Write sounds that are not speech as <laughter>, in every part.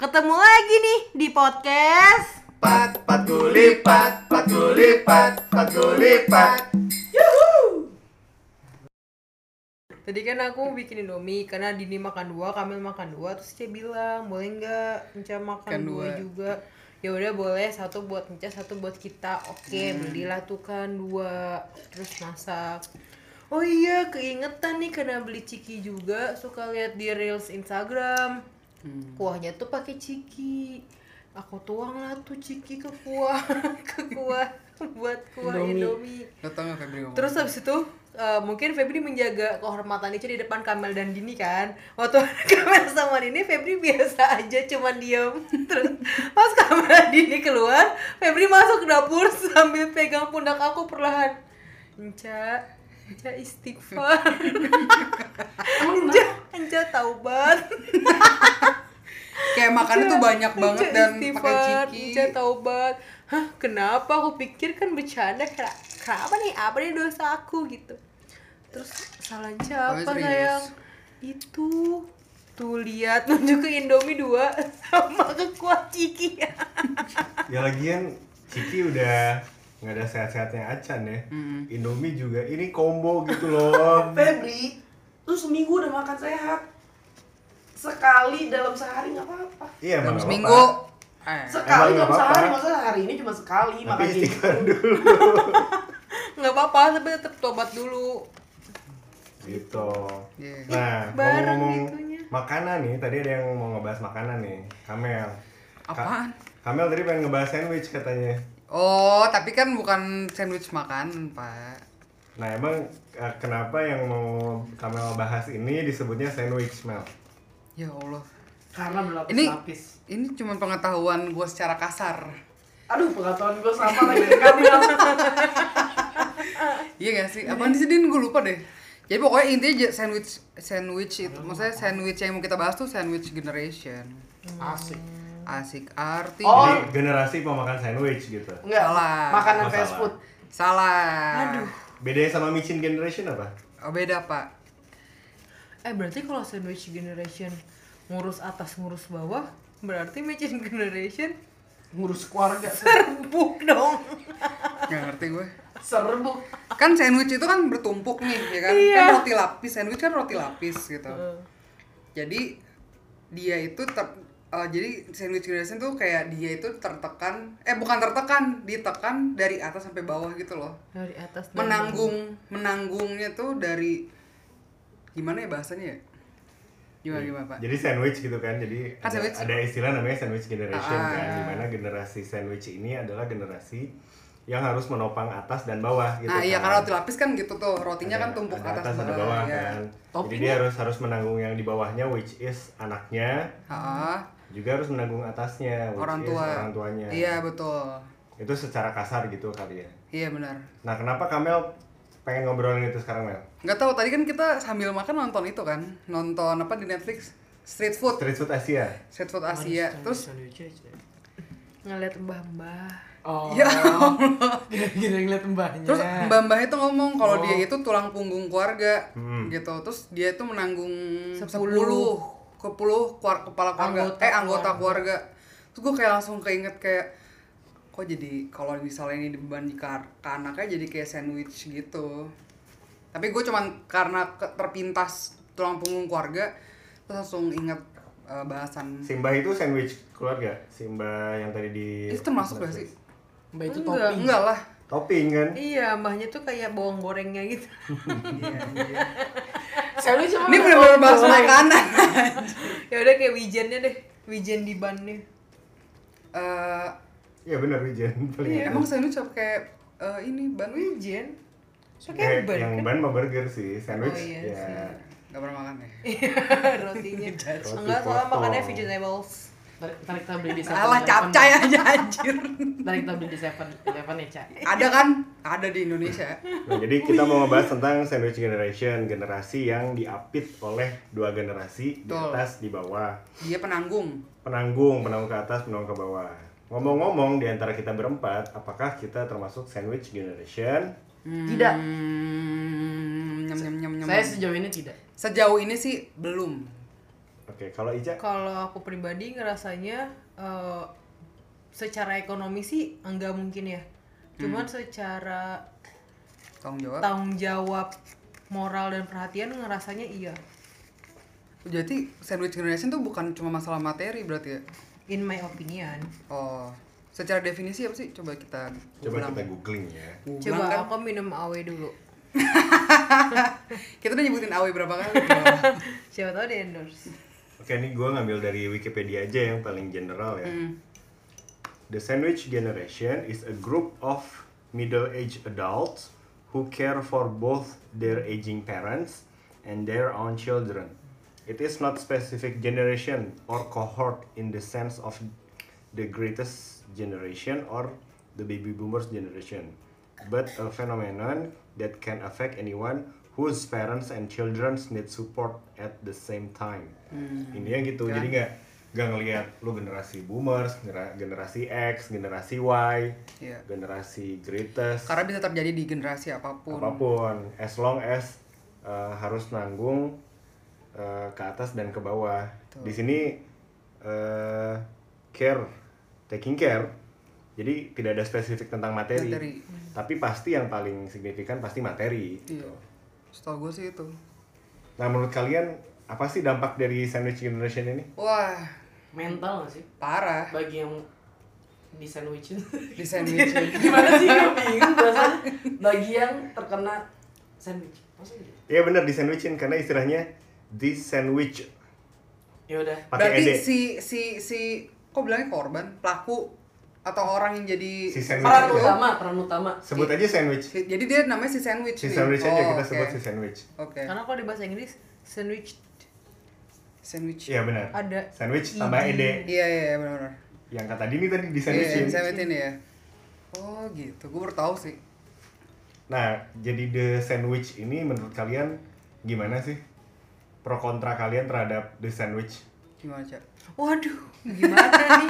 Ketemu lagi nih di podcast. Pat, pat gulipat, pat gulipat, pat gulipat. Tadi kan aku bikin indomie karena Dini makan dua, Kamil makan dua Terus dia bilang boleh nggak Enca makan Makan dua. dua. juga? Ya udah boleh satu buat Enca satu buat kita. Oke belilah tuh kan dua. Terus masak. Oh iya keingetan nih karena beli ciki juga suka lihat di reels Instagram kuahnya tuh pakai ciki aku tuang lah tuh ciki ke kuah <laughs> ke kuah buat kuah indomie ngomong? Terus habis itu eh, mungkin Febri menjaga kehormatan itu di depan Kamel dan Dini kan. Waktu <laughs> Kamel sama Dini Febri biasa aja cuman diem. <laughs> Terus pas Kamel dan Dini keluar, Febri masuk ke dapur sambil pegang pundak aku perlahan. Enca, Enca istighfar. Enca, Enca taubat. Kayak makannya tuh banyak banget Enca dan istighfar, pakai ciki. Enca taubat. Hah, kenapa? Aku pikir kan bercanda. Kena- Kenapa nih? Apa nih dosa aku gitu? Terus salah Enca Oh, apa sayang? Itu tuh lihat nunjuk ke Indomie dua <laughs> sama ke kuah ciki Ya lagian Ciki udah nggak ada sehat-sehatnya Acan ya. Indomie juga ini combo gitu loh. <laughs> Febri, lu seminggu udah makan sehat. Sekali dalam sehari nggak apa-apa. Iya, Dalam seminggu. apa-apa. Eh, Sekali dalam apa-apa. sehari, maksudnya hari ini cuma sekali Tapi makan gitu. <laughs> dulu. nggak apa-apa tapi tetap tobat dulu gitu. Iya. Nah, gitunya. makanan nih, tadi ada yang mau ngebahas makanan nih. Kamel. Ka- Apaan? Kamel tadi pengen ngebahas sandwich katanya. Oh, tapi kan bukan sandwich makan, Pak. Nah, emang eh, kenapa yang mau Kamel bahas ini disebutnya sandwich, Mel? Ya Allah. Karena Ini berlapis-lapis. ini cuma pengetahuan gue secara kasar. Aduh, pengetahuan gue sama lagi dengan Kamil. <laughs> Iya gak sih? Apaan sih Din? Gue lupa deh. Jadi pokoknya intinya sandwich sandwich itu maksudnya sandwich yang mau kita bahas tuh sandwich generation. Asik. Asik arti Oh. Jadi generasi pemakan sandwich gitu. Enggak, Salah. makanan Oh, fast salah. food. salah. Aduh. Bedanya sama Micin generation apa? Oh, beda, Pak. eh berarti kalau sandwich generation ngurus atas ngurus bawah berarti Micin generation Ngurus keluarga. serbuk dong Gak ngerti gue. Serbuk. Kan sandwich itu kan bertumpuk nih, ya kan? Iya. Kan roti lapis, sandwich kan roti lapis gitu. Jadi dia itu ter eh, jadi sandwich generation tuh kayak dia itu tertekan, eh bukan tertekan, ditekan dari atas sampai bawah gitu loh. dari atas dan Menanggung, menanggungnya tuh dari gimana ya bahasanya ya? Gimana gimana pak? Jadi sandwich gitu kan. Jadi Kan ada, sandwich. ada istilah namanya sandwich generation Ah. kan. Di mana generasi sandwich ini adalah generasi yang harus menopang atas dan bawah gitu Nah iya kan. karena roti lapis kan gitu tuh, rotinya Ada- kan tumpuk ada atas, ada bawah ya. kan. Jadi dia harus harus menanggung yang di bawahnya which is anaknya, Ah, juga harus menanggung atasnya orang is tua. orang tuanya. Iya betul. Itu secara kasar gitu kali ya. Iya benar. Nah, kenapa Kamel pengen ngobrolin itu sekarang, Mel? Nggak tahu tadi kan kita sambil makan nonton itu kan, nonton apa di Netflix? Street food, Street food Asia. street food Asia. Terus ngeliat mbah-mbah Oh. Ya Gini <laughs> ngeliat mbahnya. Terus Mbak Mbah itu ngomong kalau Oh. dia itu tulang punggung keluarga Hmm. gitu. Terus dia itu menanggung Sepuluh. 10 ke 10 keluar- kepala keluarga Anggota eh anggota keluarga. keluarga. Terus gue kayak langsung keinget kayak kok jadi kalau misalnya ini dibeban di ke, ke anaknya jadi kayak sandwich gitu. Tapi gue cuman karena ke- terpintas tulang punggung keluarga terus langsung inget eh, bahasan Simba itu sandwich keluarga. Simba yang tadi di itu termasuk gak sih? Mbak itu Enggak. topping. Enggak lah. Topping kan? iya mbahnya tuh kayak bawang gorengnya gitu <laughs> Sandwich emang Ini ada bener-bener topping. bahas makanan. <laughs> ya udah kayak wijennya deh wijen di bannya Eh, Iya benar Wijen <laughs> paling Iya. Emang sandwich apa kayak eh, ini ban? wijen Eh, pakai ban yang kan ban mah burger sih, sandwich Oh, iya ya. sih. Gak pernah makan ya? rotinya Roti enggak soalnya makannya vegetables Ntar kita beli di Alah capcay aja anjir. Ntar kita beli di Seven Eleven ya, Cak. Ada kan? Ada di Indonesia. Nah, jadi kita mau ngebahas tentang sandwich generation, generasi yang diapit oleh dua generasi di atas di bawah. Dia penanggung. Penanggung, penanggung ke atas, penanggung ke bawah. Ngomong-ngomong di antara kita berempat, apakah kita termasuk sandwich generation? Tidak. Hmm, nyam nyam nyam nyam. Saya sejauh ini tidak. Sejauh ini sih belum. Oke, kalau Ica? Kalau aku pribadi ngerasanya eh, secara ekonomi sih enggak mungkin ya. Cuman secara Tanggung jawab. tanggung jawab moral dan perhatian ngerasanya iya. Jadi sandwich generation tuh bukan cuma masalah materi berarti ya? In my opinion. Oh, secara definisi apa sih? Coba kita Coba googlang. kita googling ya. Googlang Coba kan? aku minum awe dulu. <laughs> Kita udah nyebutin AW berapa kali? Siapa tahu di endorse. Oke, ini gue ngambil dari Wikipedia aja yang paling general ya. Hmm. The sandwich generation is a group of middle-aged adults who care for both their aging parents and their own children. It is not specific generation or cohort in the sense of the greatest generation or the baby boomers generation, but a phenomenon that can affect anyone whose parents and children need support at the same time. Intinya gitu, Kan? jadi nggak nggak ngelihat lu generasi boomers, genera- generasi X, generasi Y, Iya. generasi greatest, Karena bisa terjadi di generasi apa pun. apa pun, as long as uh, harus nanggung uh, ke atas dan ke bawah. Betul. Di sini uh, care, taking care. Jadi tidak ada spesifik tentang materi, Materi. tapi pasti yang paling signifikan pasti materi. Iya. Setahu gue sih itu. Nah menurut kalian apa sih dampak dari sandwich generation ini? Wah, Mental gak sih? parah Bagi yang di sandwichin. di sandwich. <laughs> Gimana sih? Gue bingung bahasanya. Bagi yang terkena sandwich. Maksudnya gitu? Iya benar di sandwichin karena istilahnya di sandwich Ya udah. Berarti ed. si si si kok bilangnya korban, pelaku atau orang yang jadi Si Peran aja. utama, peran utama. Sebut aja sandwich. Si- jadi dia namanya si sandwich Si nih. sandwich aja Oh, kita oke. sebut si sandwich. Oke. Karena kalau di bahasa Inggris sandwich Sandwich. Iya benar. ada Sandwich tambah ed. Iya iya iya, benar-benar. Yang kata Dini tadi di Iya, sandwichin. sandwich ini ya. Oh gitu, gue baru tahu sih. Nah, jadi the sandwich ini menurut kalian gimana sih? Pro kontra kalian terhadap the sandwich? Gimana cak? Waduh, gimana nih?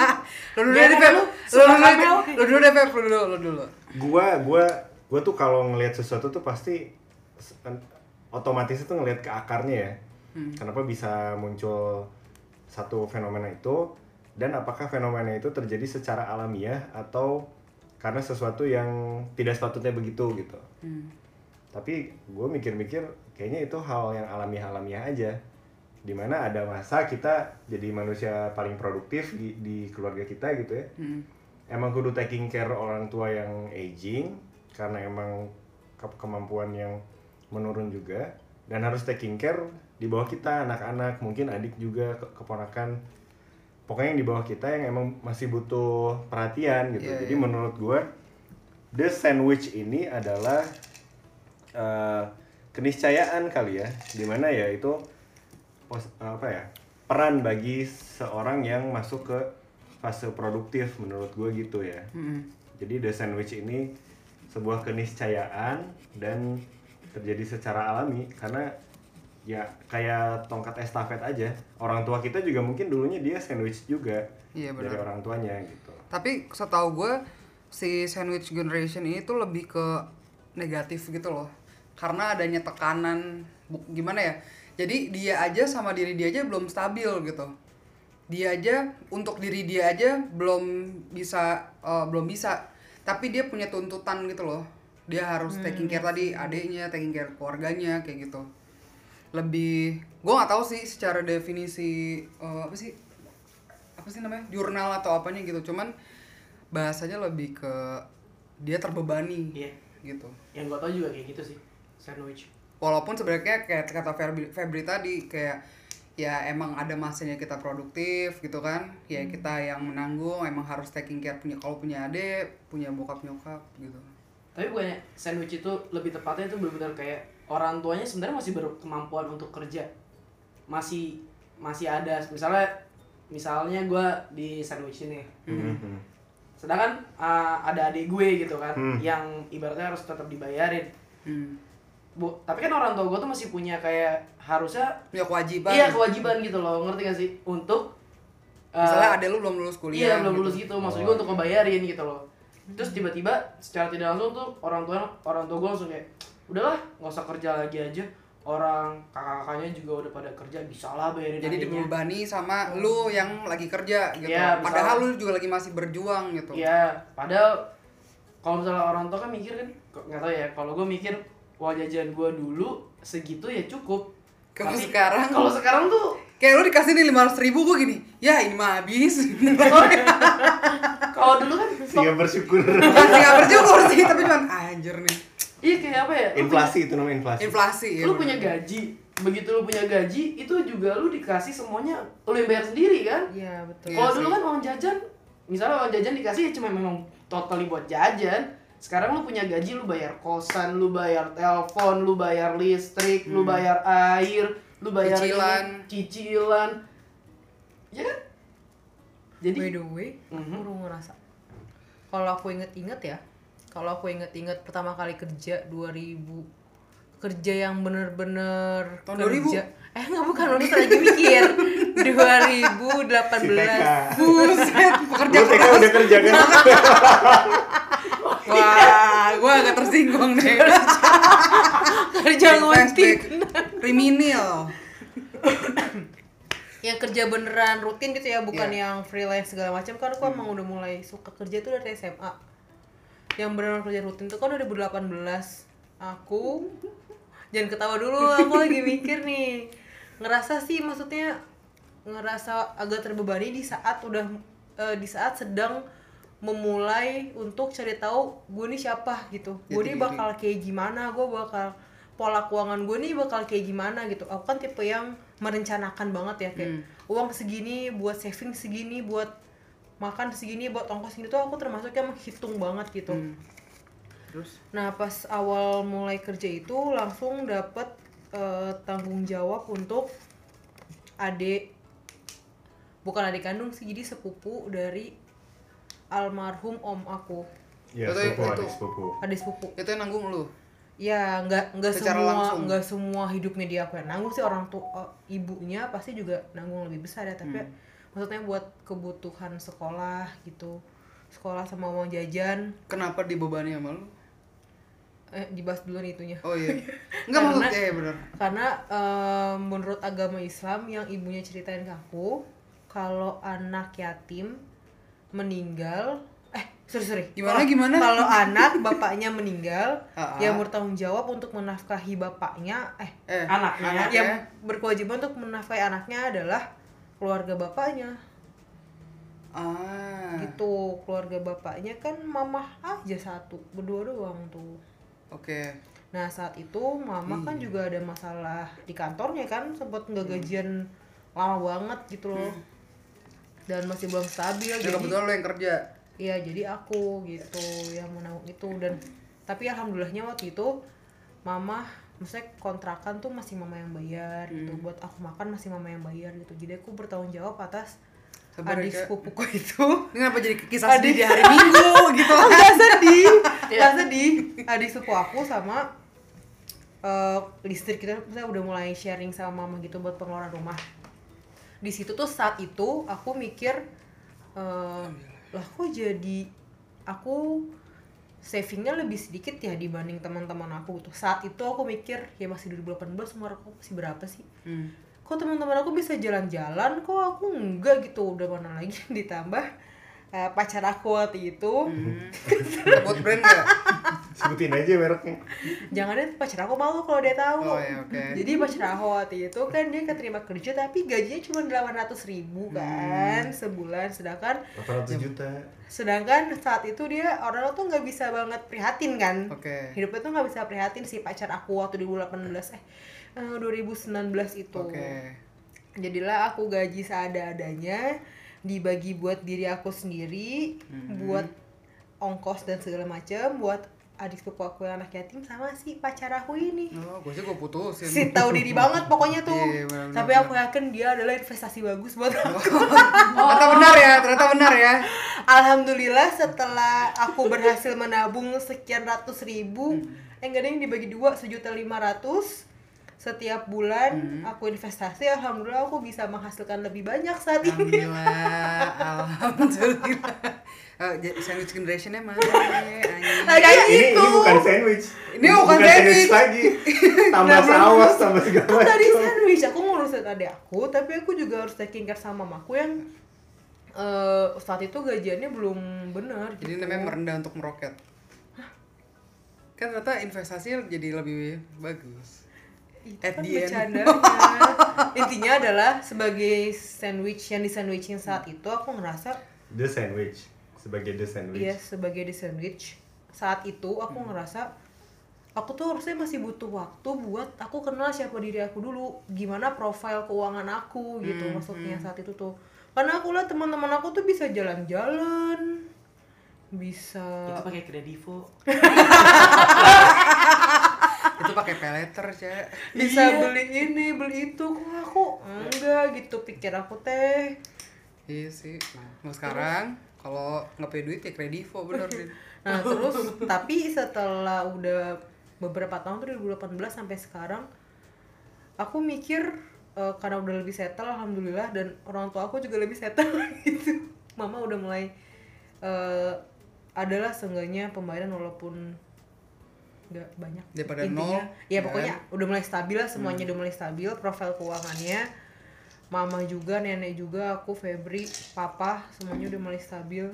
Lo dulu deh lu, Lo dulu deh. Lo dulu deh Pep. Lo dulu, lo dulu. Gua gua gua tuh kalau ngelihat sesuatu tuh pasti kan otomatis itu ngelihat ke akarnya ya. Hmm. Kenapa bisa muncul satu fenomena itu dan apakah fenomena itu terjadi secara alamiah atau karena sesuatu yang tidak sepatutnya begitu gitu. Hmm. tapi gue mikir-mikir kayaknya itu hal yang alamiah-alamiah aja di mana ada masa kita jadi manusia paling produktif di, di keluarga kita gitu ya. Hmm. emang kudu taking care orang tua yang aging karena emang ke- kemampuan yang menurun juga. Dan harus taking care di bawah kita anak-anak mungkin adik juga ke- keponakan. Pokoknya yang di bawah kita yang emang masih butuh perhatian gitu. Iya, jadi iya. menurut gue the sandwich ini adalah eh, keniscayaan kali ya. Di mana ya itu pos- apa ya peran bagi seorang yang masuk ke fase produktif menurut gue gitu ya Hmm. jadi the sandwich ini sebuah keniscayaan dan terjadi secara alami karena ya kayak tongkat estafet aja orang tua kita juga mungkin dulunya dia sandwich juga Iya dari orang tuanya gitu Tapi setahu gue si sandwich generation ini tuh lebih ke negatif gitu loh. Karena adanya tekanan gimana ya? Jadi dia aja sama diri dia aja belum stabil gitu. Dia aja untuk diri dia aja belum bisa eh, belum bisa. Tapi dia punya tuntutan gitu loh. Dia harus taking care tadi adiknya, taking care keluarganya kayak gitu. Lebih gue nggak tahu sih secara definisi eh, apa sih apa sih namanya jurnal atau apanya gitu cuman bahasanya lebih ke dia terbebani Iya. gitu Yang gue tau juga kayak gitu sih. Sandwich. Walaupun sebenarnya kayak kata Febri, Febri tadi kayak ya emang ada masanya kita produktif gitu kan ya kita yang menanggung emang harus taking care punya kalau punya adik punya bokap nyokap gitu Tapi bukannya sandwich itu lebih tepatnya itu benar-benar kayak orang tuanya sebenarnya masih berkemampuan untuk kerja. Masih masih ada misalnya misalnya gue di sandwich ini. Mhm. Sedangkan uh, ada adik gue gitu kan Hmm. yang ibaratnya harus tetap dibayarin. hmm. Bu, tapi kan orang tua gue tuh masih punya kayak harusnya punya kewajiban iya kewajiban gitu loh ngerti gak sih untuk uh, misalnya adek lu belum lulus iya kuliah belum gitu. lulus gitu maksud Oh, gue untuk iya. ngebayarin gitu loh terus tiba-tiba secara tidak langsung tuh orang tua orang tua gue langsung kayak udahlah nggak usah kerja lagi aja orang kakak-kakaknya juga udah pada kerja bisa lah bayarin Jadi dibebani sama lu yang lagi kerja gitu. Iya, Padahal lu juga lagi masih berjuang gitu. Iya, padahal kalau misalnya orang tua kan mikir kan, nggak tahu ya. Kalau gue mikir uang jajan gue dulu segitu ya cukup. Kalau sekarang- kalau sekarang tuh Kayak lu dikasih nih 500 ribu gue gini, ya ini mah habis. <laughs> kalau dulu kan <laughs> Sehingga bersyukur. <laughs> Masih gak bersyukur sih, tapi cuman anjir nih. iya kayak apa ya? inflasi itu namanya inflasi. Inflasi ya. lu bener. punya gaji begitu lu punya gaji itu juga lu dikasih semuanya lu yang bayar sendiri kan Iya betul. Iya kalau sih. dulu kan uang jajan misalnya uang jajan dikasih ya cuma memang totally buat jajan sekarang lu punya gaji lu bayar kosan lu bayar telepon lu bayar listrik lu bayar air lu bayar ini, Cicilan. cicilan ya kan jadi By the way, Mhm. aku baru ngerasa. Kalau aku inget-inget ya, kalau aku inget-inget pertama kali kerja 2000 kerja yang bener-bener Tahun kerja. Eh nggak bukan, lu lagi mikir 2018 Si. Buset, pekerja udah kerja kan? <laughs> Wah, gue agak tersinggung deh. kerja ngontin Flashback. Kriminal. yang kerja beneran rutin gitu ya bukan Iya. yang freelance segala macam kan aku emang udah mulai suka kerja tuh dari SMA yang beneran kerja rutin tuh kan 2018 aku jangan ketawa dulu aku lagi mikir nih ngerasa sih maksudnya ngerasa agak terbebani di saat udah eh, di saat sedang memulai untuk cari tahu gue nih siapa gitu gue nih diri. bakal kayak gimana gue bakal pola keuangan gue nih bakal kayak gimana gitu aku kan tipe yang merencanakan banget ya kayak Hmm. uang segini buat saving segini buat makan segini buat ongkos segini tuh aku termasuk yang menghitung banget gitu Hmm. Terus? Nah pas awal mulai kerja itu langsung dapet eh, tanggung jawab untuk adik bukan adik kandung sih jadi sepupu dari almarhum om aku Ya, Itu- sepupu, itu- adik sepupu. adik sepupu Itu yang nanggung lu. ya nggak nggak Secara semua langsung. nggak semua hidupnya dia aku yang nanggung sih orang tua eh, ibunya pasti juga nanggung lebih besar ya tapi Hmm. maksudnya buat kebutuhan sekolah gitu sekolah sama uang jajan Kenapa dibebani sama lu? eh dibahas dulu nih itunya Oh iya. <laughs> Enggak maksud Karena- eh bener. karena em, menurut agama Islam yang ibunya ceritain ke aku kalau anak yatim meninggal eh sorry sorry Gimana, Kalau- gimana? kalau anak bapaknya meninggal yang bertanggung jawab untuk menafkahi bapaknya eh Eh, Anaknya. anaknya. yang berkewajiban untuk menafkahi anaknya adalah keluarga bapaknya Ah. gitu keluarga bapaknya kan mamah aja satu berdua doang tuh Oke. Nah saat itu mama kan Iya. juga ada masalah di kantornya kan sempat nggak gajian lama banget gitu loh dan masih belum stabil Ya jadi kebetulan lu yang kerja. iya jadi aku gitu yang menanggung itu dan tapi alhamdulillahnya waktu itu mama maksudnya kontrakan tuh masih mama yang bayar gitu Hmm. buat aku makan masih mama yang bayar gitu jadi aku bertanggung jawab atas Sabar ya, adik sepupuku <laughs> itu Ini kenapa jadi kisah Adik. sedih di hari Minggu gitu? <laughs> nggak sedih Iya. nggak sedih adik sepupu aku sama eh, listrik kita misalnya udah mulai sharing sama mama gitu buat pengeluaran rumah di situ tuh saat itu aku mikir eh, lah kok jadi aku savingnya lebih sedikit ya dibanding teman-teman aku gitu. Saat itu aku mikir ya masih 2018 umur aku masih berapa sih? Hmm. kok teman-teman aku bisa jalan-jalan? Kok aku enggak gitu? Udah mana lagi ditambah eh, pacar aku waktu itu Hmm. <laughs> Sebut brand nggak? Sebutin aja mereknya. jangan deh pacar aku malu kalau dia tahu Oh ya oke. jadi pacar aku waktu itu kan dia keterima kerja tapi gajinya cuma 800 ribu kan Hmm. sebulan sedangkan 800 juta. sedangkan saat itu dia orang tuh nggak bisa banget prihatin kan Oke. hidupnya tuh nggak bisa prihatin si pacar aku waktu 2018 eh eh, 2019 itu Oke. jadilah aku gaji seada-adanya dibagi buat diri aku sendiri Mhm. buat ongkos dan segala macam buat adik sepupu aku yang anak yatim sama si pacar aku ini Oh, gue sih gue putusin. si tahu diri banget pokoknya tuh Iya, benar-benar. tapi aku yakin dia adalah investasi bagus buat aku <laughs> Ternyata benar ya, ternyata benar ya. alhamdulillah setelah aku berhasil menabung sekian ratus ribu eh enggak ada yang dibagi dua sejuta lima ratus setiap bulan aku investasi alhamdulillah aku bisa menghasilkan lebih banyak saat ini Alhamdulillah, <laughs> alhamdulillah. J- sandwich generationnya mana? anjing? Lagi ini itu. ini bukan sandwich Ini bukan sandwich. lagi <laughs> tambah saus tambah segala Kan tadi macam sandwich, aku ngurusin adik aku, tapi aku juga harus taking care sama mamaku yang eh saat itu gajiannya belum benar. Jadi gitu. namanya merendah untuk meroket. Kan ternyata investasinya jadi lebih bagus. Itu At kan the end. bercandanya. <laughs> Intinya adalah sebagai sandwich yang di sandwichin saat itu aku ngerasa the sandwich. Sebagai the sandwich. Iya sebagai di sandwich. Saat itu aku ngerasa aku tuh harusnya masih butuh waktu buat aku kenal siapa diri aku dulu. Gimana profil keuangan aku gitu maksudnya saat itu tuh. Karena aku lihat teman-teman aku tuh bisa jalan-jalan bisa Itu pakai kredivo. <laughs> Itu pakai pay letter, Cek. bisa Iya. beli ini beli itu kok aku enggak gitu pikir aku teh Iya sih. Mau sekarang kalau nggak punya duit ya kredivo bener Din. <laughs> Nah terus tapi setelah udah beberapa tahun tuh dari 2018 sampai sekarang aku mikir eh, karena udah lebih settle alhamdulillah dan orang tua aku juga lebih settle <laughs> gitu. Mama udah mulai eh, adalah seenggaknya pembayaran walaupun nggak banyak Daripada intinya nol, ya kan? pokoknya udah mulai stabil lah semuanya udah mulai stabil profil keuangannya mama juga nenek juga aku Febri papa semuanya udah mulai stabil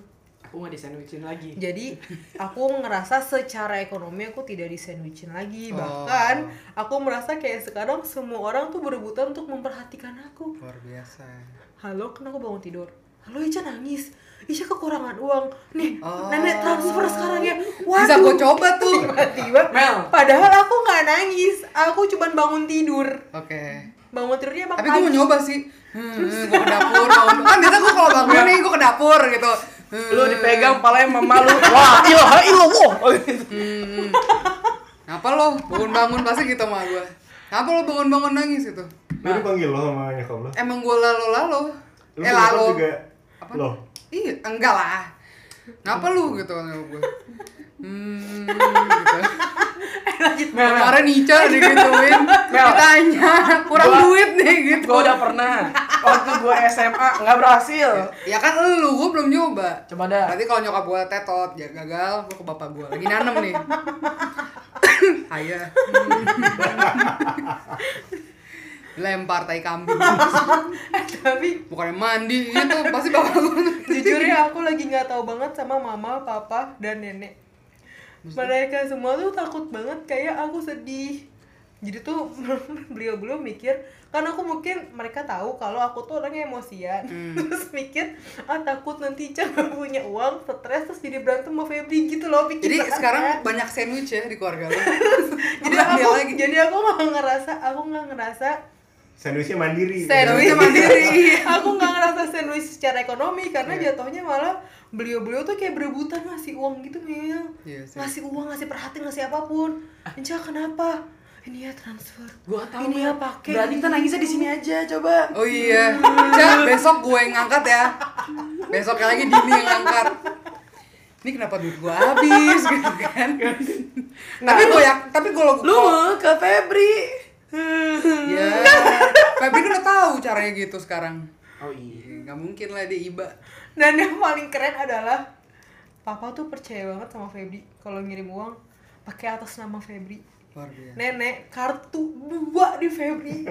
Aku nggak disandwichin lagi. jadi aku ngerasa secara ekonomi aku tidak disandwichin lagi Oh. bahkan aku merasa kayak sekarang semua orang tuh berebutan untuk memperhatikan aku Luar biasa. halo kan aku bangun tidur halo Ica nangis Ica kekurangan uang nih Oh. nenek transfer sekarang ya Bisa gue coba tuh. tiba-tiba Mel. padahal aku nggak nangis aku cuman bangun tidur Oke. bangun tidurnya emang Tapi gue mau nyoba sih. Hmm, gue ke dapur. bangun- Kan biasa gue kalau bangun nih gue ke dapur gitu. Hmm, Lu dipegang palanya sama lu. Wah, ilah ilah. Hmm. Ngapa lo bangun-bangun pasti gitu sama gue. Ngapa lo bangun-bangun nangis itu? lu dipanggil lo sama nyokap lo Emang gue lalo-lalo. Eh lalo. juga Apa? lo Iya, enggak lah. Ngapa lu gitu kan gue. Hmm, gitu. <laughs> Kemarin Ica digituin, ditanya, kurang Gua- duit nih gitu. Gua udah pernah. Waktu gua SMA nggak berhasil. Ya kan lu, gue belum nyoba. Coba dah. Berarti kalau nyokap gue tetot, ya gagal, gue ke bapak gue. Lagi nanem nih. <laughs> Ayah. <laughs> Lempar tai kambing. <laughs> tapi Bukannya mandi gitu, pasti bapak gue. <laughs> jujur ya aku lagi nggak tahu banget sama mama papa dan nenek mereka semua tuh takut banget kayak aku sedih jadi tuh <laughs> beliau-beliau mikir kan aku mungkin mereka tahu kalau aku tuh orangnya emosian terus mikir ah takut nanti Ica gak punya uang stres terus jadi berantem sama Febri gitu loh Jadi pikiran sekarang banyak sandwich ya di keluarga lu. jadi aku lagi. jadi aku nggak ngerasa aku nggak ngerasa sandwichnya mandiri sandwich Sandwichnya mandiri. <laughs> aku nggak ngerasa sandwich secara ekonomi karena jatuhnya malah beliau-beliau tuh kayak berebutan ngasih uang gitu Mel Iya sih. ngasih uang ngasih perhatian ngasih apa pun Inca kenapa ini ya transfer Gua tahu. ini ya pakai Berarti kita nangisnya di sini aja, coba. Oh iya, Cak, besok gue yang ngangkat ya. Besoknya lagi Dini yang ngangkat. Ini kenapa duit gue habis gitu kan? tapi gue ya, tapi gue Lu mau ke Febri. Ya, <laughs> Febri kan udah tahu caranya gitu sekarang. Oh iya. Gak mungkin lah dia iba. dan yang paling keren adalah papa tuh percaya banget sama Febri kalau ngirim uang pakai atas nama Febri Luar biasa. nenek kartu dua di Febri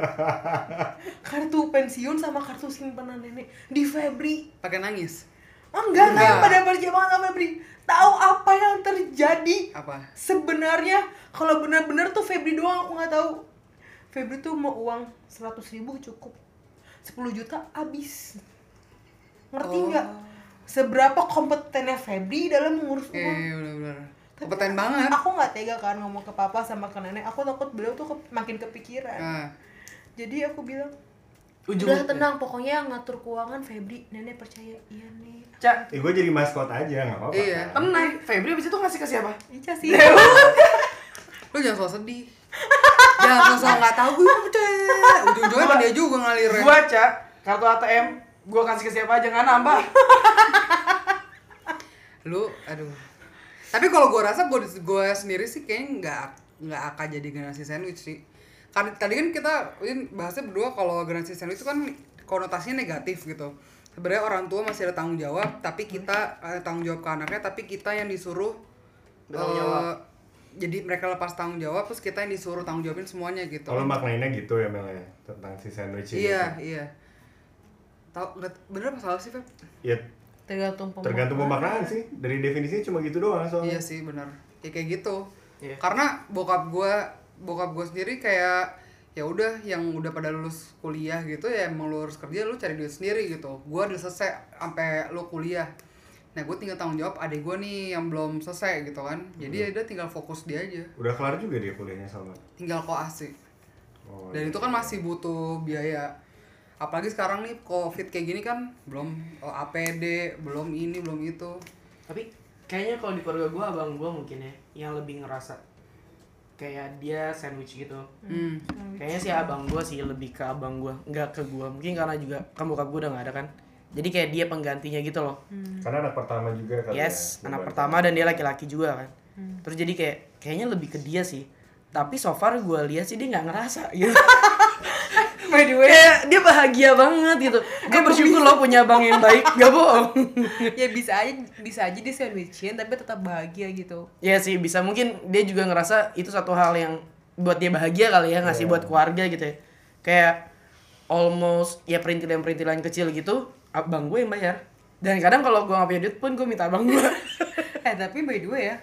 <laughs> kartu pensiun sama kartu simpanan nenek di Febri Pakai nangis. enggak Enggak. enggak pada percaya banget sama Febri tahu apa yang terjadi Apa? sebenarnya kalau benar-benar tuh Febri doang aku nggak tahu Febri tuh mau uang 100 ribu cukup 10 juta habis ngerti Oh. nggak seberapa kompetennya Febri dalam mengurus Eh, uang bener-bener. Kompeten banget. aku nggak tega kan ngomong ke papa sama ke nenek aku takut beliau tuh ke- makin kepikiran Nah, jadi aku bilang Ujung. udah tenang pokoknya yang ngatur keuangan Febri nenek percaya iya nih Cak, Eh, gue jadi maskot aja nggak apa-apa Iya. kan? tenang. Febri abis itu ngasih ke siapa? Ica sih <laughs> lu jangan sosok sedih. Jangan sosok nggak tahu gue percaya. Ujung-ujungnya kan dia juga ngalirnya. Gua, Cak, kartu ATM gua kasih ke siapa aja nggak nambah. <laughs> lu aduh tapi kalau gue rasa gue gue sendiri sih kayaknya nggak nggak akan jadi generasi sandwich sih kan tadi kan kita bahasnya berdua kalau generasi sandwich itu kan konotasinya negatif gitu sebenarnya orang tua masih ada tanggung jawab tapi kita ada tanggung jawab ke anaknya tapi kita yang disuruh Bertanggung eh, jawab. Jadi mereka lepas tanggung jawab terus kita yang disuruh tanggung jawabin semuanya gitu Kalau maknainnya gitu ya Mel ya tentang si sandwich ini. iya iya tahu nggak bener apa salah sih Feb? Ya tergantung pemaknaan. tergantung pemaknaan sih. Dari definisinya cuma gitu doang soalnya. Iya sih benar. Ya kayak gitu. Iya. Karena bokap gua bokap gua sendiri kayak ya udah yang udah pada lulus kuliah gitu ya emang lu harus kerja lu cari duit sendiri gitu. Gua udah selesai sampai lu kuliah. Nah, gue tinggal tanggung jawab adik gue nih yang belum selesai gitu kan. Jadi ya dia tinggal fokus dia aja. Udah kelar juga dia kuliahnya sama. Tinggal koas sih. Oh, Dan iya. itu kan masih butuh biaya. Apalagi sekarang nih Covid kayak gini kan belum oh, APD, belum ini, belum itu. Tapi kayaknya kalau di keluarga gue abang gue mungkin ya yang lebih ngerasa kayak dia sandwich gitu. Hmm. Kayaknya sih abang gue sih lebih ke abang gue, nggak ke gue. Mungkin karena juga kan bokap gue udah nggak ada kan. Jadi kayak dia penggantinya gitu loh. Karena anak pertama juga kali Yes, ya. anak pertama dan dia laki-laki juga kan. Terus jadi kayak kayaknya lebih ke dia sih. Tapi so far gue lihat sih dia nggak ngerasa gitu. <laughs> By the way, kayak dia bahagia banget gitu. Gue bersyukur loh punya abang yang baik, gak bohong. <laughs> ya bisa aja bisa aja di sandwichin tapi tetap bahagia gitu. ya sih bisa mungkin dia juga ngerasa itu satu hal yang buat dia bahagia kali ya ngasih Iya. buat keluarga gitu ya. Kayak almost ya perintilan-perintilan kecil gitu, abang gue yang bayar. Dan kadang kalau gue gak punya duit pun gue minta abang gue. <laughs> Eh tapi by the way ya,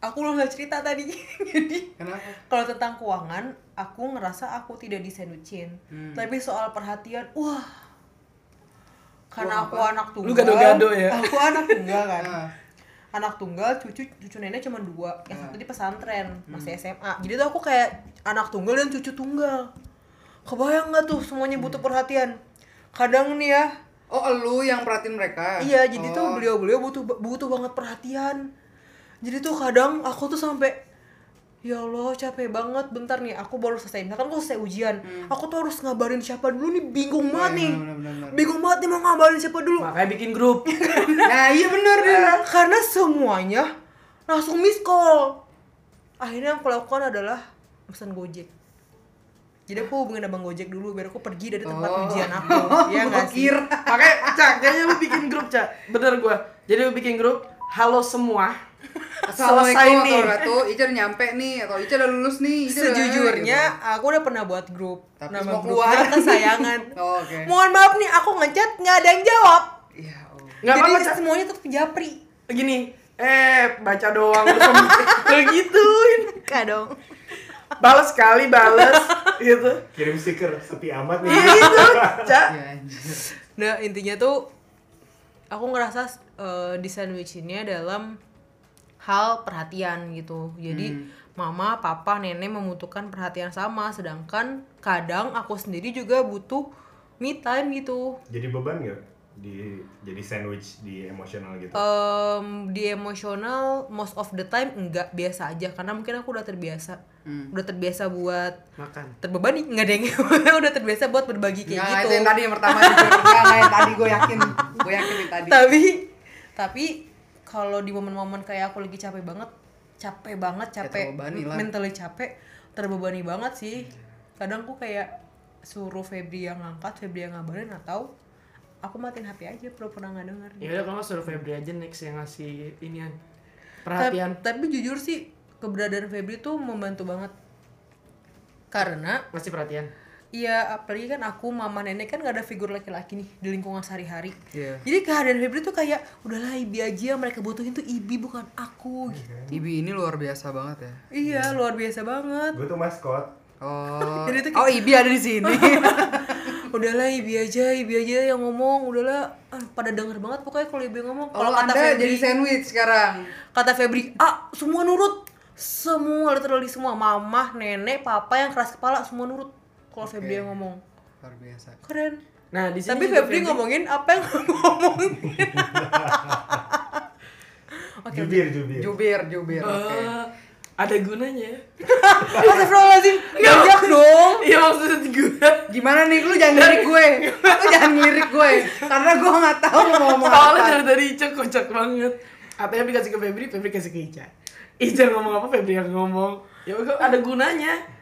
aku lo nggak cerita tadi. <laughs> Jadi Kenapa? kalau tentang keuangan, aku ngerasa aku tidak disandwichin. Hmm. Tapi soal perhatian, wah. Karena Wah, aku apa? anak tunggal. Lu gado-gado ya? <laughs> Aku anak tunggal kan. Ah. Anak tunggal, cucu cucu nenek cuma dua. Yang Ah. satu di pesantren, Hmm. masih SMA. Jadi tuh aku kayak anak tunggal dan cucu tunggal. Kebayang nggak tuh semuanya butuh Hmm. perhatian. Kadang nih ya, Oh, lu yang perhatiin mereka? Iya, jadi tuh Oh. beliau-beliau butuh butuh banget perhatian. Jadi tuh kadang aku tuh sampai ya Allah capek banget bentar nih aku baru selesai misalkan aku selesai ujian aku tuh harus ngabarin siapa dulu nih bingung Hmm. Oh, banget iya, nih bener, bener, bener. bingung banget nih mau ngabarin siapa dulu Makanya bikin grup. <laughs> Nah, iya bener deh. karena semuanya langsung miss call akhirnya yang aku lakukan adalah pesan gojek jadi aku hubungin abang gojek dulu biar aku pergi dari tempat Oh. ujian aku <laughs> ya nggak sih. Makanya, Cak, kayaknya lu bikin grup, Cak. Bener gua. Jadi lu bikin grup, halo semua. Selesai Assalamualaikum nih. atau Ica udah nyampe nih atau Ica udah lulus nih. Ica Sejujurnya gitu. aku udah pernah buat grup Tapi nama keluar. kesayangan. <laughs> Oh, oke. Mohon maaf nih aku ngechat nggak ada yang jawab. Iya, oh. Nggak Jadi apa-apa, Cak. semuanya tetap japri. Gini, eh baca doang <laughs> Kayak gituin. Kak dong. Balas sekali, balas gitu. Kirim stiker sepi amat nih. Iya itu, <laughs> Cak. Iya, anjir. Nah intinya tuh aku ngerasa eh, di sandwichinnya dalam hal perhatian gitu. Jadi mama, papa, nenek membutuhkan perhatian sama, sedangkan kadang aku sendiri juga butuh me time gitu. Jadi beban nggak di jadi sandwich di emosional gitu? Em, di emosional most of the time enggak biasa aja karena mungkin aku udah terbiasa Hmm. udah terbiasa buat Makan. terbebani nggak ada yang <laughs> udah terbiasa buat berbagi kayak Nggak, gitu itu yang tadi yang pertama. Nggak, yang tadi gue yakin. Gue yakin yang tadi. tapi tapi kalau di momen-momen kayak aku lagi capek banget capek banget capek lah. mentally capek terbebani banget sih kadang aku kayak suruh Febri yang ngangkat Febri yang ngabarin atau aku matiin HP aja pura-pura nggak denger Ya udah kalau nggak suruh Febri aja next yang ngasih inian. Perhatian. tapi jujur sih keberadaan Febri tuh membantu banget karena Ngasih perhatian. Iya, apalagi kan aku, mama, nenek kan gak ada figur laki-laki nih di lingkungan sehari-hari. Iya. Jadi kehadiran Febri tuh kayak, udahlah Ibi aja yang mereka butuhin tuh Ibi bukan aku gitu. Ibi ini luar biasa banget ya. Iya, luar biasa banget. Gue tuh maskot. Oh, <laughs> Jadi oh Ibi ada di sini. <laughs> udahlah Ibi aja, Ibi aja yang ngomong, udahlah ah, pada denger banget pokoknya kalau Ibi ngomong. Kalau Kalau kata anda Febri, jadi sandwich sekarang. kata Febri, ah semua nurut. Semua literally semua, mama, nenek, papa yang keras kepala semua nurut. Kalau Febri yang ngomong. Luar biasa. Keren. Nah, di sini Tapi juga Febri ngomongin apa yang <laughs> ngomongin. <laughs> Oke, jubir, jubir. Jubir, jubir. Oke. Eh, ada gunanya. <laughs> Astagfirullahaladzim, banyak dong. Iya maksud gue. Gimana nih lu jangan lirik gue. Lu <laughs> jangan lirik gue. Karena gue nggak tahu lu mau ngomong Soalnya dari tadi Ica kocak banget. Apa yang dikasih ke Febri, Febri kasih ke Ica. Ica ngomong apa, Febri yang ngomong. Ya ada gunanya.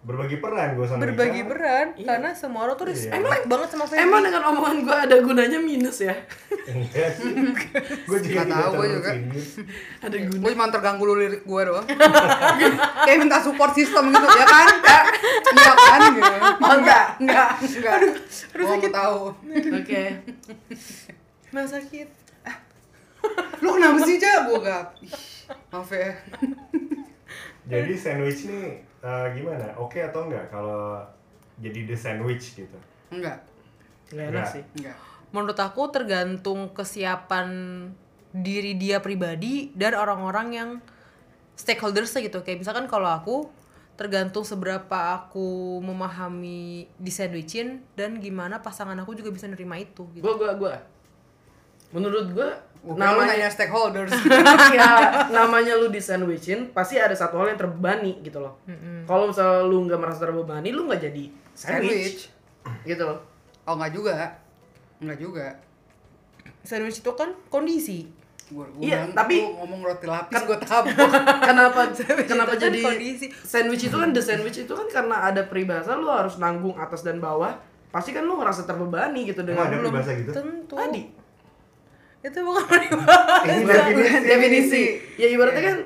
Berbagi peran gue sama berbagi Isa. peran karena semua orang tuh Iya. respect banget sama Feby Emang dengan omongan gue ada gunanya minus ya? Enggak sih. <laughs> gue juga Nggak tahu, terlalu juga. Ada guna. gue cuma terganggu lu lirik gue doang <laughs> kayak minta support system gitu ya kan Kak? iya kan gitu oh enggak enggak enggak gue mau tahu Oke. Nah sakit lu kenapa sih cak gue gak maaf ya Jadi sandwich nih eh, gimana? Oke atau enggak kalau jadi the sandwich gitu? enggak Nggak enak Nggak. sih. enggak menurut aku tergantung kesiapan diri dia pribadi dan orang-orang yang stakeholders gitu kayak misalkan kalau aku tergantung seberapa aku memahami di sandwichin dan gimana pasangan aku juga bisa nerima itu gitu. Gue gue gue. Menurut gue Gua lu namanya nanya stakeholders <laughs> ya namanya lu di sandwichin pasti ada satu hal yang terbebani gitu loh. Kalau misalnya lu nggak merasa terbebani, lu nggak jadi sandwich, gitu loh. oh enggak juga enggak juga Sandwich itu kan kondisi. gue Iya, tapi- ngomong roti lapis gue tabok <laughs> kenapa <laughs> kenapa itu kan jadi kondisi. sandwich itu kan the sandwich itu kan karena ada peribahasa lu harus nanggung atas dan bawah pasti kan lu ngerasa terbebani gitu Emang ada dengan belum bahasa gitu? Tentu. tadi Itu bukan peribahasa. Ini definisi. definisi ya ibaratnya kan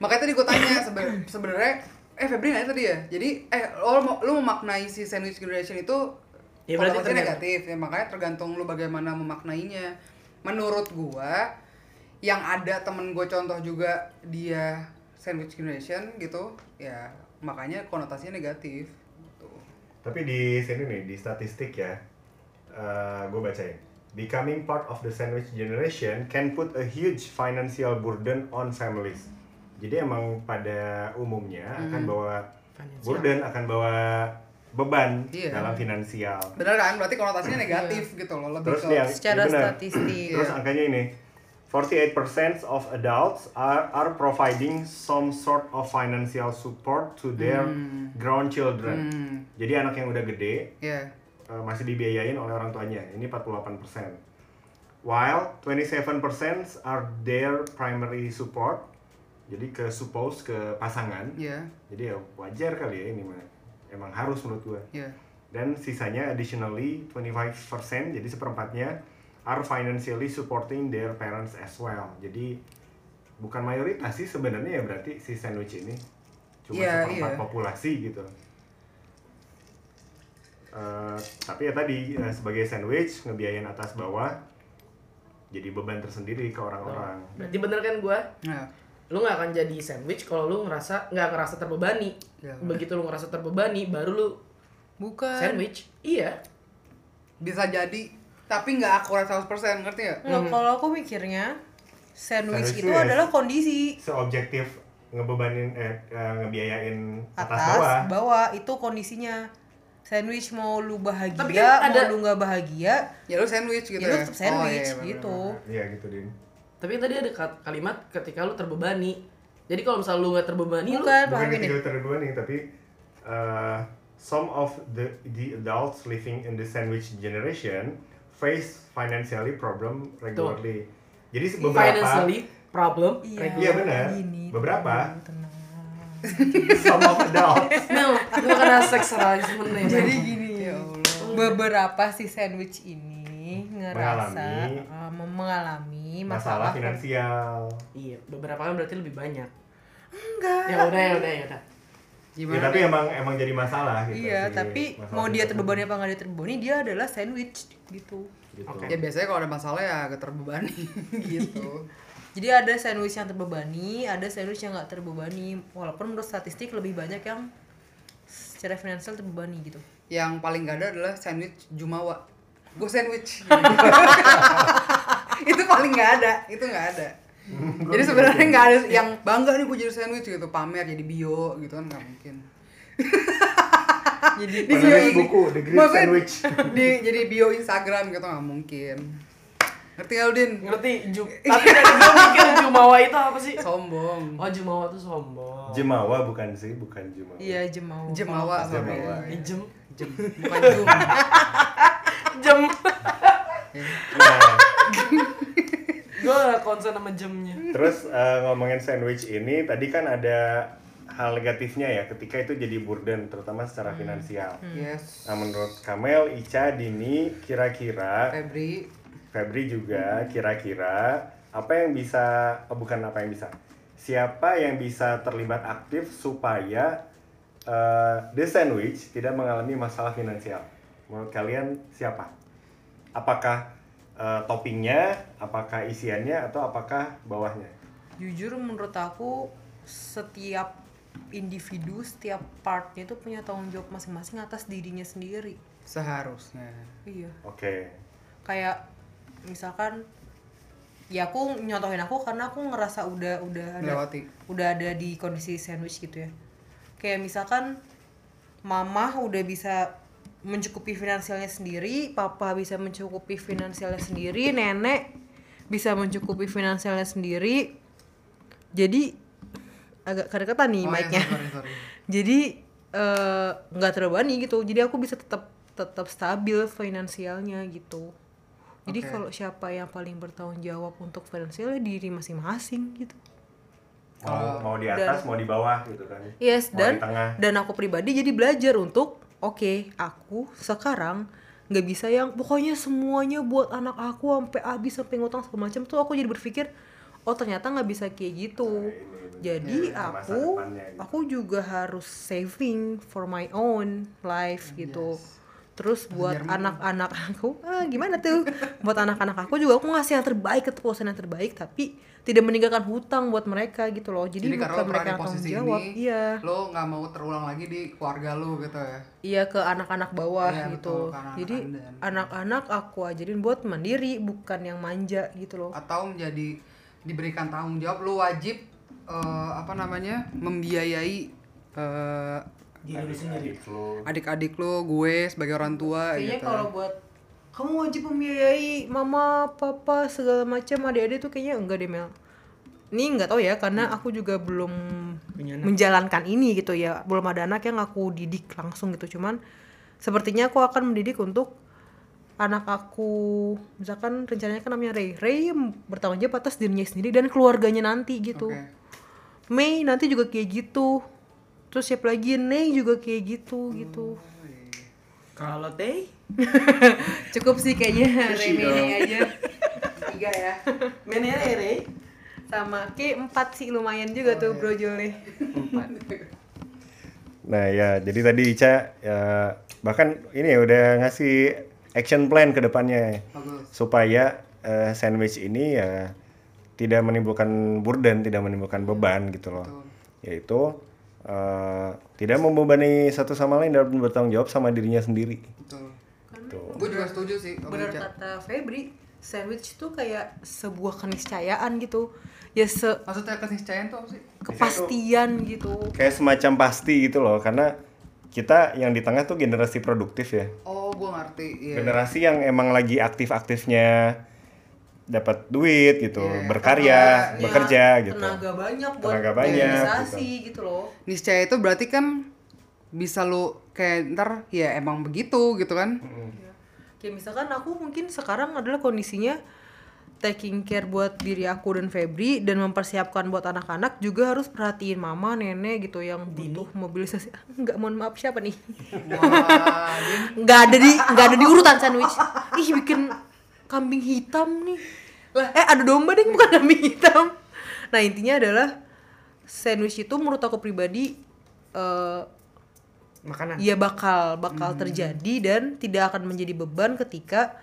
makanya tadi gue tanya sebe- sebenarnya eh Febri nanya tadi ya jadi eh lo mau lu memaknai si sandwich generation itu Ya, berarti negatif ya makanya tergantung lu bagaimana memaknainya menurut gua yang ada temen gue contoh juga dia sandwich generation gitu ya makanya konotasinya negatif gitu. Tapi di sini nih di statistik ya, gue bacain. Becoming part of the sandwich generation can put a huge financial burden on families. Jadi emang pada umumnya akan bawa Financial. burden, akan bawa beban Iya. dalam finansial. bener kan berarti konotasinya negatif gitu loh lebih Terus ke Secara benar. statistik. Terus Iya. angkanya ini 48% of adults are, are providing some sort of financial support to their grandchildren. hmm, Jadi anak yang udah gede ya uh, masih dibiayain oleh orang tuanya. Ini 48%. While 27% are their primary support. Jadi ke suppose ke pasangan. ya Jadi ya wajar kali ya ini mah. Emang harus menurut gue. ya Dan sisanya additionally 25% jadi seperempatnya are financially supporting their parents as well. Jadi bukan mayoritas sih sebenarnya ya berarti si sandwich ini cuma Iya, seperempat iya. populasi gitu. Eh, tapi ya tadi eh, sebagai sandwich ngebiayain atas bawah jadi beban tersendiri ke orang-orang. berarti bener kan gua nah lu nggak akan jadi sandwich kalau lu ngerasa nggak ngerasa terbebani Ya. begitu lu ngerasa terbebani baru lu Bukan. sandwich iya bisa jadi tapi nggak akurat 100% ngerti ya Nggak, kalau aku mikirnya sandwich, Sandwich itu itu ya- adalah kondisi Seobjektif ngebebanin eh, eh, ngebiayain atas, atas, bawah. bawah. itu kondisinya. Sandwich mau lu bahagia, Tapi kan ada- mau lu nggak bahagia, ya lu sandwich gitu ya lu ya tetap sandwich iya, bener-bener. gitu. Iya gitu din. tapi tadi ada kalimat ketika lu terbebani jadi kalau misalnya lu nggak terbebani lu Bukan, bukan paham ini. ketika terbebani nih tapi uh, some of the the adults living in the sandwich generation face financially problem regularly jadi se- beberapa financially problem Iya, iya benar beberapa tenang. some of adults Mel, gua kena sex harassment nih. Jadi gini, Ya Allah. beberapa si sandwich ini ngerasa Mengalami uh, mengalami masalah masalah, finansial Iya, beberapa kan berarti lebih banyak. Enggak. Ya udah, ya udah, ya udah. gimana ya tapi emang emang jadi masalah gitu Iya, si tapi masalah mau dia terbebani apa nggak dia terbebani, dia adalah sandwich gitu. gitu. Oke. ya biasanya kalau ada masalah ya agak terbebani <laughs> gitu Jadi ada sandwich yang terbebani, ada sandwich yang nggak terbebani. Walaupun menurut statistik lebih banyak yang secara finansial terbebani gitu. yang paling gak ada adalah sandwich jumawa. Gue sandwich. <laughs> Itu paling nggak ada itu nggak ada. Jadi sebenarnya nggak ada yang bangga nih gue jadi sandwich gitu pamer jadi bio gitu kan nggak mungkin. Jadi Di bio- buku The Great Maksudnya Sandwich. di jadi bio Instagram gitu nggak mungkin ngerti gak Udin Ngerti? Ju <laughs> Tapi tadi gua mikir Jumawa itu apa sih? sombong Oh, Jumawa tuh sombong. Jemawa bukan sih bukan Jemawa iya jemawa Jemawa. sorry. Eh, Jem. jem bukan jum <laughs> Jem. <laughs> Gua gak konsen sama jamnya. Terus eh, ngomongin sandwich ini tadi kan ada hal negatifnya ya ketika itu jadi burden terutama secara finansial. Yes. Nah menurut Kamel, Ica, Dini, kira-kira Febri. Febri juga kira-kira apa yang bisa oh, bukan apa yang bisa siapa yang bisa terlibat aktif supaya eh, The Sandwich tidak mengalami masalah finansial? Menurut kalian siapa? Apakah eh, toppingnya apakah isiannya atau apakah bawahnya? Jujur menurut aku setiap individu setiap partnya itu punya tanggung jawab masing-masing atas dirinya sendiri. Seharusnya. iya. Oke. Kayak misalkan ya aku nyontohin aku karena aku ngerasa udah udah ada udah ada di kondisi sandwich gitu ya. Kayak misalkan mama udah bisa mencukupi finansialnya sendiri papa bisa mencukupi finansialnya sendiri nenek bisa mencukupi finansialnya sendiri. Jadi agak kedekatan nih Oh, iya, mic-nya. sorry. <laughs> jadi eh, nggak terbebani gitu. Jadi aku bisa tetap tetap stabil finansialnya gitu jadi Oke. kalau siapa yang paling bertanggung jawab untuk finansialnya diri masing-masing gitu. Mau mau di atas mau di bawah gitu kan. Yes mau dan di tengah. dan aku pribadi jadi belajar untuk oke aku sekarang nggak bisa yang pokoknya semuanya buat anak aku sampai habis sampai ngutang segala macam tuh aku jadi berpikir oh ternyata nggak bisa kayak gitu. Jadi Iya, masa aku depannya gitu. aku juga harus saving for my own life gitu terus buat anak-anak <laughs> aku ah, gimana tuh? Buat anak-anak aku juga aku ngasih yang terbaik kepuasan yang terbaik tapi tidak meninggalkan hutang buat mereka gitu loh. Jadi, Jadi bukan mereka yang tanggung jawab ini, iya. lo nggak mau terulang lagi di keluarga lo gitu ya. iya ke anak-anak bawah Iya, gitu. betul, ke anak-anak jadi anak-anak aku ajarin buat mandiri bukan yang manja gitu loh. Atau menjadi diberikan tanggung jawab lo wajib eh, apa namanya membiayai eh, Diri sendiri. adik lu. Adik-adik lo, gue sebagai orang tua kayaknya gitu. kalau buat kamu wajib membiayai mama papa segala macam adik-adik tuh kayaknya enggak deh Mel. Ini nggak tahu ya karena aku juga belum menjalankan ini gitu ya. Belum ada anak yang aku didik langsung gitu. Cuman sepertinya aku akan mendidik untuk anak aku. Misalkan rencananya kan namanya Ray. Ray bertanggung jawab atas dirinya sendiri dan keluarganya nanti gitu. Oke. Mei nanti juga kayak gitu terus siapa lagi Ney juga kayak gitu gitu Kalau teh, <laughs> cukup sih kayaknya dong. Ney aja tiga ya menere re. sama Ki empat sih lumayan juga tuh brojolnya Nah ya, jadi tadi Ica ya, bahkan ini ya udah ngasih action plan ke depannya Bagus. supaya eh, sandwich ini ya tidak menimbulkan burden, tidak menimbulkan beban gitu loh. Betul. Yaitu eh, tidak membebani satu sama lain dan bertanggung jawab sama dirinya sendiri. Betul. Tuh. Gue juga setuju sih benar kata Febri sandwich tuh kayak sebuah keniscayaan gitu ya se Maksudnya keniscayaan tuh apa sih? kepastian gitu Kayak semacam pasti gitu loh, karena kita yang di tengah tuh generasi produktif ya. Oh, gue ngerti. Iya. Generasi yang emang lagi aktif-aktifnya dapat duit gitu, Iya. berkarya, Tenaga- bekerja ya, gitu. tenaga banyak buat Tenaga banyak, organisasi gitu. loh Niscaya itu berarti kan bisa lu kayak ntar ya emang begitu gitu kan? Ya. Kayak misalkan aku mungkin sekarang adalah kondisinya taking care buat diri aku dan Febri dan mempersiapkan buat anak-anak juga harus perhatiin mama, nenek gitu yang butuh mobilisasi. <laughs> Enggak, mohon maaf siapa nih? <laughs> Nggak ada di nggak ada di urutan sandwich. Ih, bikin kambing hitam nih. Lah, eh ada domba deh bukan kambing hitam. Nah, intinya adalah sandwich itu menurut aku pribadi eh Makanan. Iya bakal bakal terjadi dan tidak akan menjadi beban ketika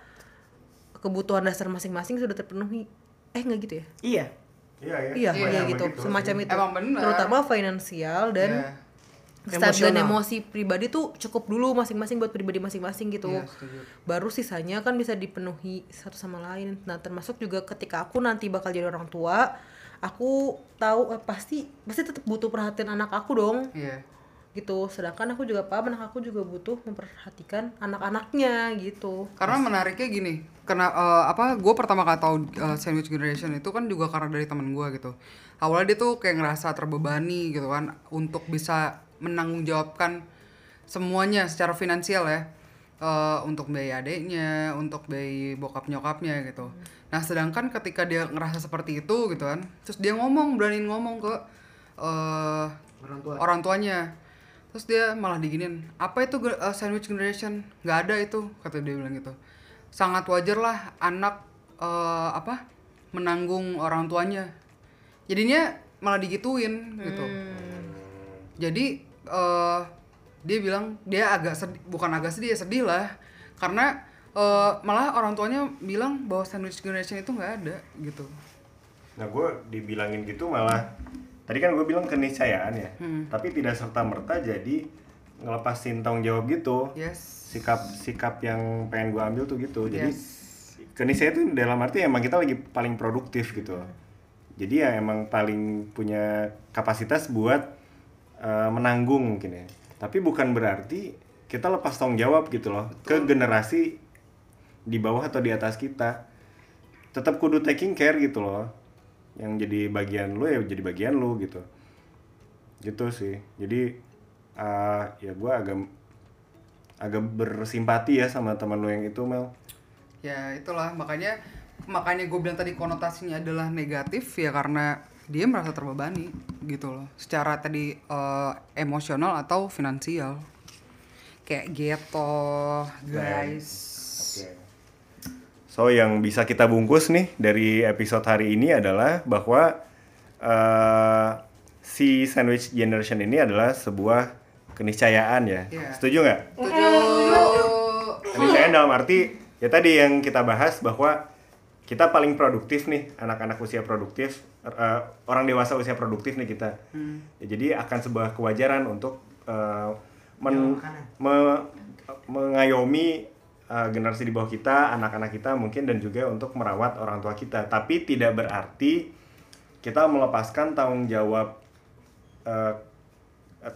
kebutuhan dasar masing-masing sudah terpenuhi. Eh nggak gitu ya? Iya. Iya, ya. Iya, Iya, iya emang gitu, gitu. semacam itu. Emang bener. Terutama finansial dan Iya. Emosional. emosi pribadi tuh cukup dulu masing-masing buat pribadi masing-masing gitu. Iya, setuju. Baru sisanya kan bisa dipenuhi satu sama lain. Nah, termasuk juga ketika aku nanti bakal jadi orang tua, aku tahu eh, pasti pasti tetap butuh perhatian anak aku dong Iya. gitu sedangkan aku juga paham anak aku juga butuh memperhatikan anak-anaknya gitu Karena menariknya gini, karena eh, apa? Gue pertama kali tahu eh, sandwich generation itu kan juga karena dari teman gue gitu. Awalnya dia tuh kayak ngerasa terbebani gitu kan untuk bisa menanggungjawabkan semuanya secara finansial ya. Eh, untuk biaya adiknya, untuk biaya bokap nyokapnya gitu. Nah sedangkan ketika dia ngerasa seperti itu gitu kan, terus dia ngomong beraniin ngomong ke eh orang tua. orang tuanya. Terus dia malah diginin apa itu uh, sandwich generation? Nggak ada itu kata dia bilang gitu. Sangat wajar lah anak uh, apa menanggung orang tuanya. Jadinya malah digituin gitu. Jadi uh, dia bilang dia agak sedih bukan agak sedih ya sedih lah karena uh, malah orang tuanya bilang bahwa sandwich generation itu nggak ada gitu Nah gue dibilangin gitu malah tadi kan gue bilang keniscayaan ya, Hmm. tapi tidak serta merta jadi ngelepasin tanggung jawab gitu. yes Sikap sikap yang pengen gue ambil tuh gitu. Jadi Yes. keniscayaan itu dalam arti emang kita lagi paling produktif gitu. Jadi ya emang paling punya kapasitas buat eh, menanggung mungkin ya. Tapi bukan berarti kita lepas tanggung jawab gitu loh ke generasi di bawah atau di atas kita. Tetap kudu taking care gitu loh. Yang jadi bagian lu ya jadi bagian lu gitu. Gitu sih. Jadi eh, ya gua agak agak bersimpati ya sama teman lu yang itu Mel. ya itulah makanya makanya gue bilang tadi konotasinya adalah negatif ya karena dia merasa terbebani gitu loh secara tadi eh, emosional atau finansial kayak gitu guys So yang bisa kita bungkus nih dari episode hari ini adalah bahwa eh, si sandwich generation ini adalah sebuah keniscayaan ya. Iya. Setuju nggak? tujuh Keniscayaan dalam arti ya tadi yang kita bahas bahwa kita paling produktif nih anak-anak usia produktif eh, orang dewasa usia produktif nih kita. Ya, jadi akan sebuah kewajaran untuk eh, men- me- mengayomi eh, generasi di bawah kita, anak-anak kita mungkin dan juga untuk merawat orang tua kita. Tapi tidak berarti kita melepaskan tanggung jawab eh,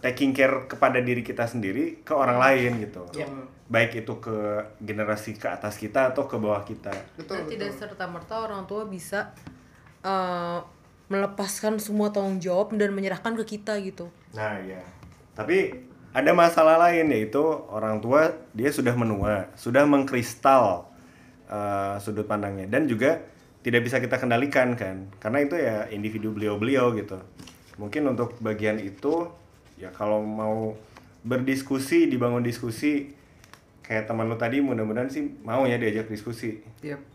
taking care kepada diri kita sendiri ke orang lain gitu. Baik itu ke generasi ke atas kita atau ke bawah kita. betul Dan tidak betul. serta merta orang tua bisa eh, melepaskan semua tanggung jawab dan menyerahkan ke kita gitu. Nah, ya. Tapi ada masalah lain yaitu orang tua dia sudah menua, sudah mengkristal uh, sudut pandangnya dan juga tidak bisa kita kendalikan kan. Karena itu ya individu beliau-beliau gitu. Mungkin untuk bagian itu ya kalau mau berdiskusi, dibangun diskusi kayak teman lu tadi mudah-mudahan sih mau ya diajak diskusi. Yep.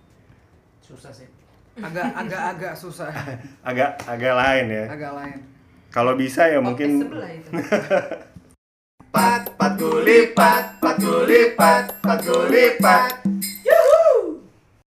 susah sih agak agak agak susah. <laughs> Agak agak lain ya. agak lain. Kalau bisa ya mungkin sebelah itu. <laughs> pat pat gulipat pat. Gulipat pat. Gulipat